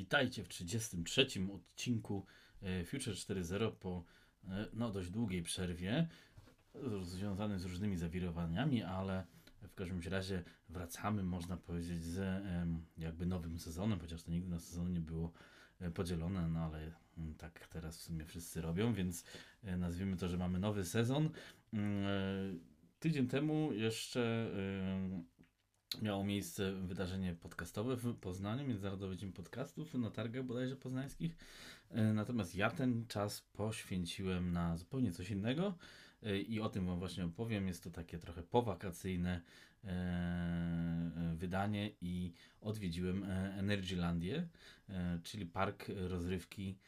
Witajcie w 33 odcinku e, Future 4.0 po e, no, dość długiej przerwie, związanej z różnymi zawirowaniami, ale w każdym razie wracamy, można powiedzieć, z jakby nowym sezonem, chociaż to nigdy na sezony nie było e, podzielone, no ale mm, tak teraz w sumie wszyscy robią, więc nazwijmy to, że mamy nowy sezon. Mm, Tydzień temu jeszcze miało miejsce wydarzenie podcastowe w Poznaniu, Międzynarodowy Dzień Podcastów na targach bodajże poznańskich. E, Natomiast ja ten czas poświęciłem na zupełnie coś innego e, i o tym Wam właśnie opowiem. Jest to takie trochę powakacyjne e, wydanie i odwiedziłem Energylandię, czyli park rozrywki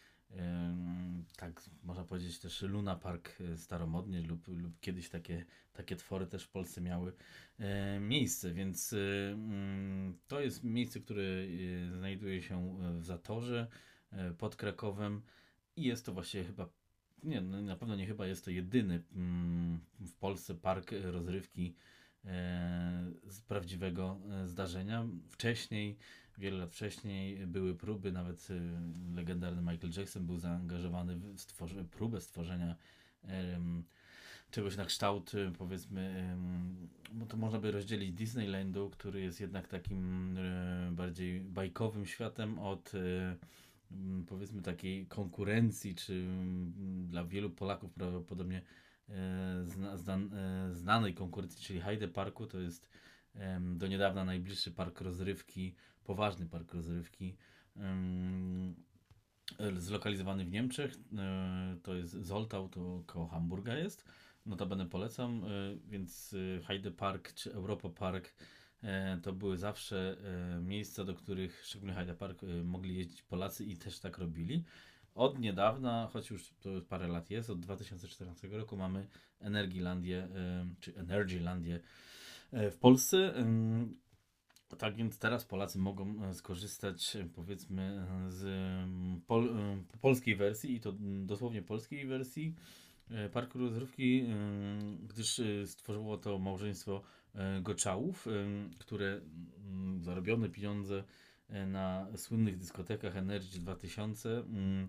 tak można powiedzieć też Luna Park e, staromodnie lub, lub kiedyś takie, takie twory też w Polsce miały e, miejsce, więc e, mm, to jest miejsce, które znajduje się w Zatorze pod Krakowem i jest to właściwie chyba, nie, no, na pewno nie chyba, jest to jedyny mm, w Polsce park rozrywki prawdziwego e, zdarzenia. Wcześniej Wiele lat wcześniej były próby, nawet y, legendarny Michael Jackson był zaangażowany w stworzy- próbę stworzenia em, czegoś na kształt, y, powiedzmy, em, bo to można by rozdzielić Disneylandu, który jest jednak takim e, bardziej bajkowym światem od e, powiedzmy takiej konkurencji, czy dla wielu Polaków prawdopodobnie e, zna, znan, e, znanej konkurencji, czyli Hyde Parku, to jest do niedawna najbliższy park rozrywki poważny park rozrywki zlokalizowany w Niemczech. e, To jest Zoltau, to koło Hamburga jest. Notabene polecam, e, więc e, Heide Park czy Europa Park to były zawsze miejsca, do których, szczególnie Heide Park, mogli jeździć Polacy i też tak robili. Od niedawna, choć już to parę lat jest, od 2014 roku mamy Energilandię, czy Energylandię w Polsce. Tak więc teraz Polacy mogą e, skorzystać e, powiedzmy e, z pol, polskiej wersji i to dosłownie polskiej wersji e, parku rozrywki, gdyż e, stworzyło to małżeństwo e, Goczałów, które zarobione pieniądze e, na słynnych dyskotekach Energy 2000 mm,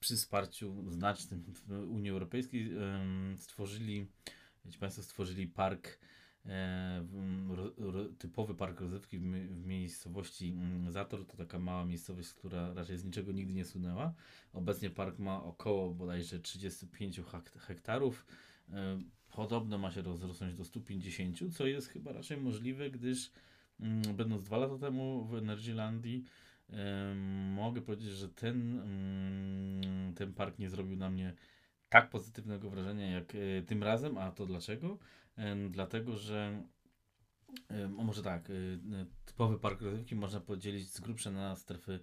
przy wsparciu znacznym Unii Europejskiej stworzyli, wiecie Państwo, stworzyli park e, typowy park rozrywki w, mi- w miejscowości mm, Zator, to taka mała miejscowość, która raczej z niczego nigdy nie sunęła. Obecnie park ma około bodajże 35 hak- hektarów. E, Podobno ma się rozrosnąć do 150, co jest chyba raczej możliwe, gdyż mm, będąc dwa lata temu w Energylandii, em, mogę powiedzieć, że ten, mm, ten park nie zrobił na mnie tak pozytywnego wrażenia jak e, tym razem, a to dlaczego? Dlatego, że może tak, y, y, typowy park rozrywki można podzielić z grubsza na strefę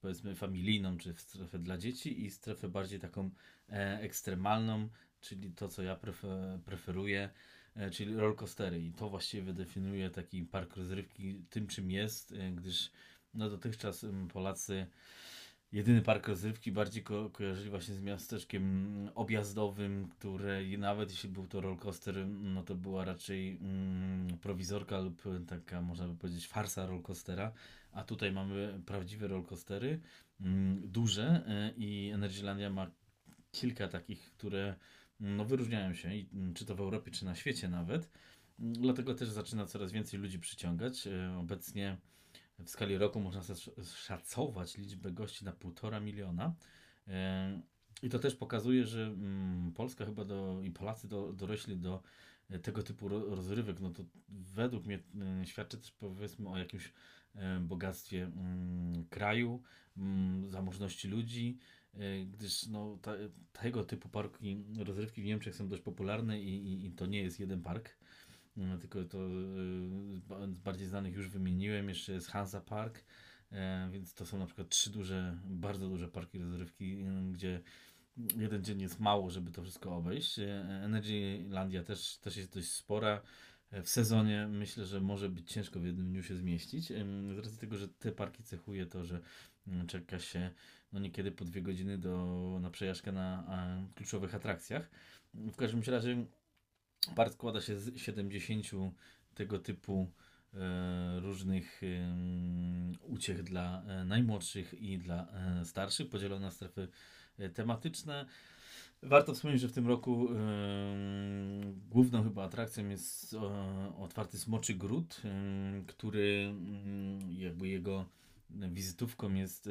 powiedzmy familijną, czy strefę dla dzieci i strefę bardziej taką e, ekstremalną, czyli to, co ja prefe, preferuję, e, czyli rollercoastery i to właściwie definiuje taki park rozrywki tym, czym jest, e, gdyż no dotychczas Polacy Jedyny park rozrywki bardziej ko kojarzyli właśnie z miasteczkiem objazdowym, które nawet jeśli był to rollercoaster, no to była raczej mm, prowizorka lub taka, można by powiedzieć, farsa rollercoastera. A tutaj mamy prawdziwe rollercoastery, mm, duże e, i Energylandia ma kilka takich, które mm, no, wyróżniają się, i, mm, czy to w Europie, czy na świecie nawet. Mm, Dlatego też zaczyna coraz więcej ludzi przyciągać. E, Obecnie w skali roku można szacować liczbę gości na półtora miliona. E, I to też pokazuje, że mm, Polska chyba do, i Polacy do, dorośli do e, tego typu ro, rozrywek. No to według mnie e, świadczy też powiedzmy o jakimś e, bogactwie mm, kraju, mm, zamożności ludzi, gdyż no, ta, tego typu parki rozrywki w Niemczech są dość popularne i, i, i to nie jest jeden park. No, tylko to y, z ba- z bardziej znanych już wymieniłem. Jeszcze jest Hansa Park, e, więc to są na przykład trzy duże, bardzo duże parki rozrywki, y, gdzie jeden dzień jest mało, żeby to wszystko obejść. E, Energylandia też, też jest dość spora. E, W sezonie myślę, że może być ciężko w jednym dniu się zmieścić. Z racji tego, że te parki cechuje to, że mm, czeka się no niekiedy po dwie godziny do, na przejażdżkę na kluczowych atrakcjach. W każdym razie Park składa się z 70 tego typu e, różnych uciech dla najmłodszych i dla starszych, podzielone na strefy tematyczne. Warto wspomnieć, że w tym roku główną chyba atrakcją jest otwarty Smoczy Gród, który jakby jego wizytówką jest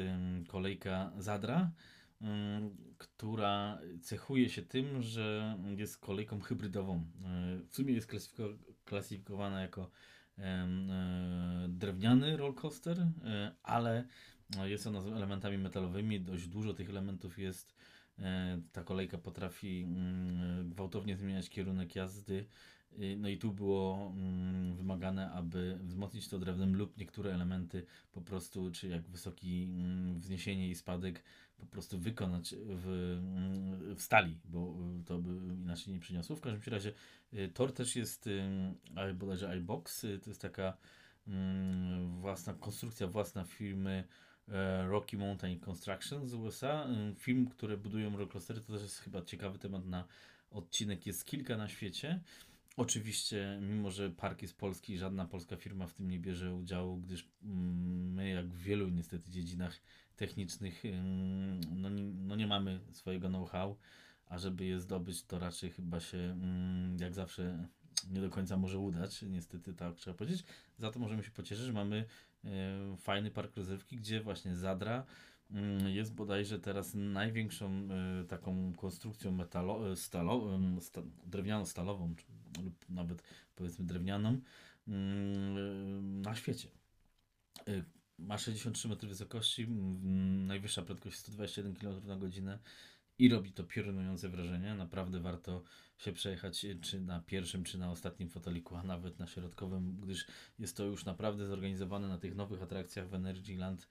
kolejka Zadra która cechuje się tym, że jest kolejką hybrydową. E, w sumie jest klasyfikowana jako e, drewniany rollcoaster, ale jest ona z elementami metalowymi. Dość dużo tych elementów jest. Ta kolejka potrafi mm, gwałtownie zmieniać kierunek jazdy. No i tu było mm, wymagane, aby wzmocnić to drewnem lub niektóre elementy po prostu, czy jak wysoki mm, wzniesienie i spadek, po prostu wykonać w, w stali, bo to by inaczej nie przyniosło. W każdym razie y, tor też jest y, bodajże iBox, y, to jest taka mm, własna konstrukcja, własna firmy e, Rocky Mountain Construction z USA. Film, które budują rollcoastery, to też jest chyba ciekawy temat na odcinek. Jest kilka na świecie. Oczywiście, mimo że park jest polski, żadna polska firma w tym nie bierze udziału, gdyż mm, my, jak w wielu niestety dziedzinach technicznych, no nie, no nie mamy swojego know-how, a żeby je zdobyć, to raczej chyba się, jak zawsze, nie do końca może udać. Niestety tak trzeba powiedzieć. Za to możemy się pocieszyć, że mamy e, fajny park rozrywki, gdzie właśnie Zadra jest bodajże teraz największą e, taką konstrukcją metalo, e, stalo, sta, drewniano-stalową, lub nawet powiedzmy drewnianą na świecie ma 63 metry wysokości, najwyższa prędkość 121 km na godzinę i robi to piorunujące wrażenie. Naprawdę warto się przejechać czy na pierwszym, czy na ostatnim foteliku, a nawet na środkowym, gdyż jest to już naprawdę zorganizowane na tych nowych atrakcjach w Energyland.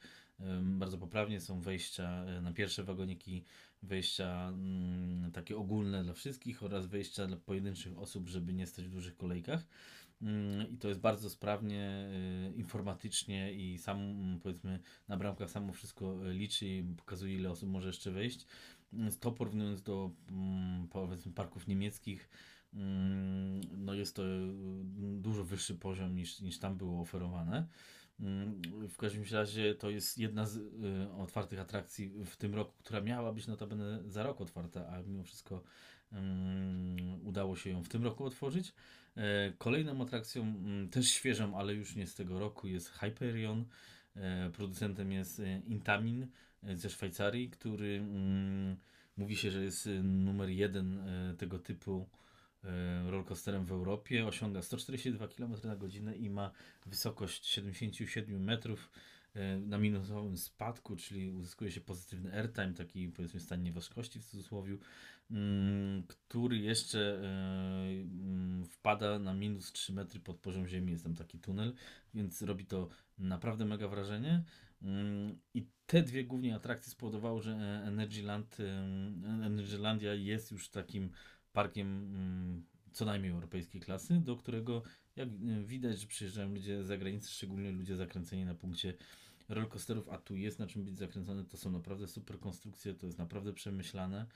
Bardzo poprawnie są wejścia e, na pierwsze wagoniki, wejścia mm, takie ogólne dla wszystkich oraz wejścia dla pojedynczych osób, żeby nie stać w dużych kolejkach. Mm, i to jest bardzo sprawnie, y, informatycznie i sam mm, powiedzmy na bramkach samo wszystko liczy i pokazuje ile osób może jeszcze wejść. To porównując do powiedzmy parków niemieckich, no jest to dużo wyższy poziom niż, niż tam było oferowane. W każdym razie to jest jedna z y, otwartych atrakcji w tym roku, która miała być notabene za rok otwarta, a mimo wszystko udało się ją w tym roku otworzyć. E, kolejną atrakcją, mm, też świeżą, ale już nie z tego roku, jest Hyperion. E, producentem jest e, Intamin ze Szwajcarii, który mm, mówi się, że jest numer jeden tego typu rollercoasterem w Europie. Osiąga 142 km na godzinę i ma wysokość 77 metrów na minusowym spadku, czyli uzyskuje się pozytywny airtime, taki powiedzmy stan nieważkości w cudzysłowie. Mm, który jeszcze e, mm, wpada na minus 3 metry pod poziom ziemi. Jest tam taki tunel, więc robi to naprawdę mega wrażenie. Mm, I te dwie głównie atrakcje spowodowały, że Energyland, Energylandia jest już takim parkiem co najmniej europejskiej klasy, do którego jak widać, że przyjeżdżają ludzie z zagranicy, szczególnie ludzie zakręceni na punkcie rollercoasterów, a tu jest na czym być zakręcony, to są naprawdę super konstrukcje, to jest naprawdę przemyślane.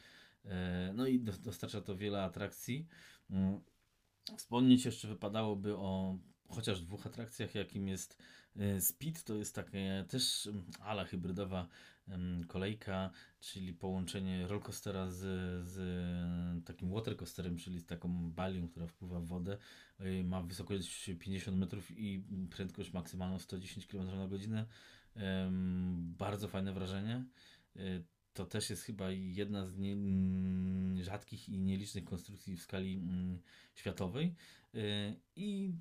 E, no i dostarcza to wiele atrakcji. Mm, wspomnieć jeszcze wypadałoby o chociaż dwóch atrakcjach, jakim jest e, Speed, to jest takie też ala hybrydowa kolejka, czyli połączenie rollcoastera z, z takim watercoasterem, czyli z taką balią, która wpływa w wodę. E, ma wysokość 50 metrów i prędkość maksymalną 110 km na godzinę. Bardzo fajne wrażenie to też jest chyba jedna z nie, rzadkich i nielicznych konstrukcji w skali światowej. I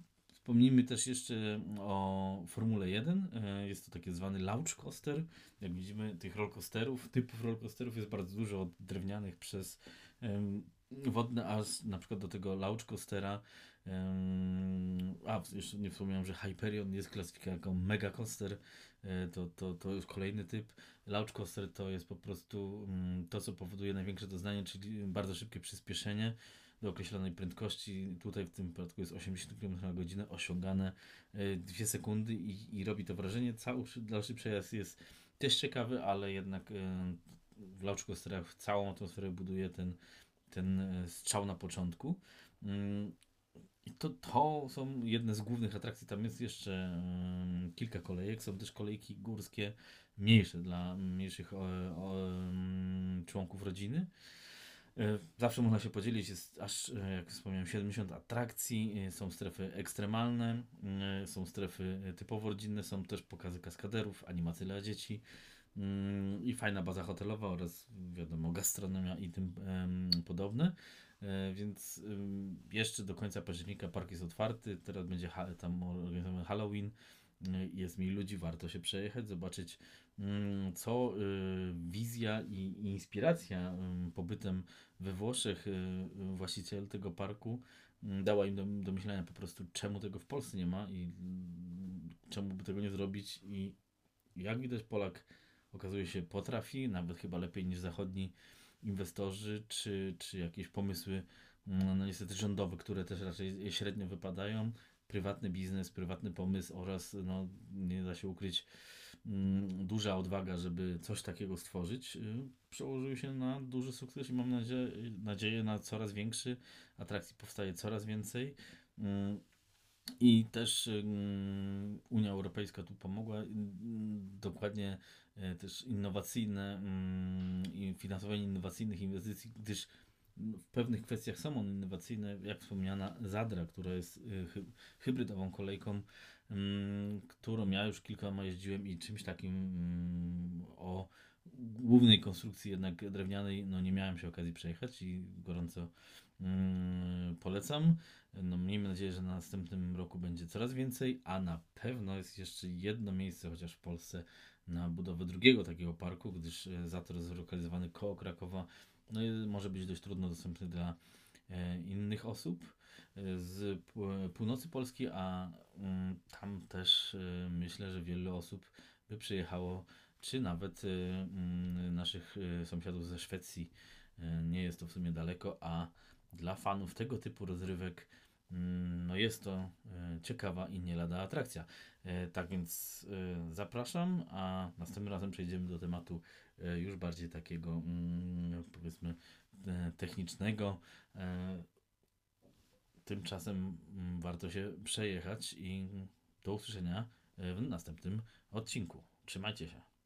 Wspomnijmy też jeszcze o Formule 1. Y, jest to taki zwany launch coaster. Jak widzimy, tych rollcoasterów, typów rollcoasterów jest bardzo dużo, od drewnianych przez wodne, aż na przykład do tego launch coastera. A, jeszcze nie wspomniałem, że Hyperion jest klasyfikowany jako mega coaster. E, to, to, to jest kolejny typ. Launch coaster to jest po prostu mm, to, co powoduje największe doznanie, czyli bardzo szybkie przyspieszenie do określonej prędkości. Tutaj w tym przypadku jest 80 km na godzinę, osiągane 2 e, sekundy i, i robi to wrażenie. Cały dalszy przejazd jest też ciekawy, ale jednak e, w coasterach całą atmosferę buduje ten, ten strzał na początku. Mm, to, to są jedne z głównych atrakcji. Tam jest jeszcze mm, kilka kolejek. Są też kolejki górskie, mniejsze dla mniejszych o, o, mm, członków rodziny. E, Zawsze można się podzielić, jest aż, e, jak wspomniałem, 70 atrakcji, e, są strefy ekstremalne, są strefy typowo rodzinne, są też pokazy kaskaderów, animacje dla dzieci mm, i fajna baza hotelowa oraz wiadomo gastronomia i tym podobne. Więc jeszcze do końca października park jest otwarty, teraz będzie tam organizowany Halloween, jest mniej ludzi, warto się przejechać, zobaczyć mm, co y, wizja i inspiracja pobytem we Włoszech y, y, właściciel tego parku mm, dała im do, do myślenia po prostu czemu tego w Polsce nie ma i czemu by tego nie zrobić i jak widać Polak okazuje się potrafi, nawet chyba lepiej niż zachodni inwestorzy, czy, czy jakieś pomysły, mm, no niestety rządowe, które też raczej średnio wypadają. Prywatny biznes, prywatny pomysł oraz, no, nie da się ukryć, mm, duża odwaga, żeby coś takiego stworzyć, y, przełożył się na duży sukces i mam nadzieję, nadzieję na coraz większy. Atrakcji powstaje coraz więcej. Mm, I też ym, Unia Europejska tu pomogła. Dokładnie też innowacyjne ym, i finansowanie innowacyjnych inwestycji, gdyż w pewnych kwestiach są one innowacyjne, jak wspomniana Zadra, która jest y, hy- hybrydową kolejką, ym, którą ja już kilkoma jeździłem i czymś takim ym, o głównej konstrukcji jednak drewnianej, no nie miałem się okazji przejechać i gorąco mm, polecam. No, miejmy nadzieję, że na następnym roku będzie coraz więcej, a na pewno jest jeszcze jedno miejsce, chociaż w Polsce, na budowę drugiego takiego parku, gdyż e, Zator zlokalizowany koło Krakowa, no może być dość trudno dostępny dla e, innych osób e, z północy Polski, a mm, tam też e, myślę, że wiele osób by przyjechało, czy nawet mm, naszych sąsiadów ze Szwecji. Nie jest to w sumie daleko, a dla fanów tego typu rozrywek no jest to e, ciekawa i nie lada atrakcja. E, Tak więc e, zapraszam, a następnym razem przejdziemy do tematu już bardziej takiego mm, powiedzmy technicznego. Tymczasem mm, warto się przejechać i do usłyszenia w następnym odcinku. Trzymajcie się.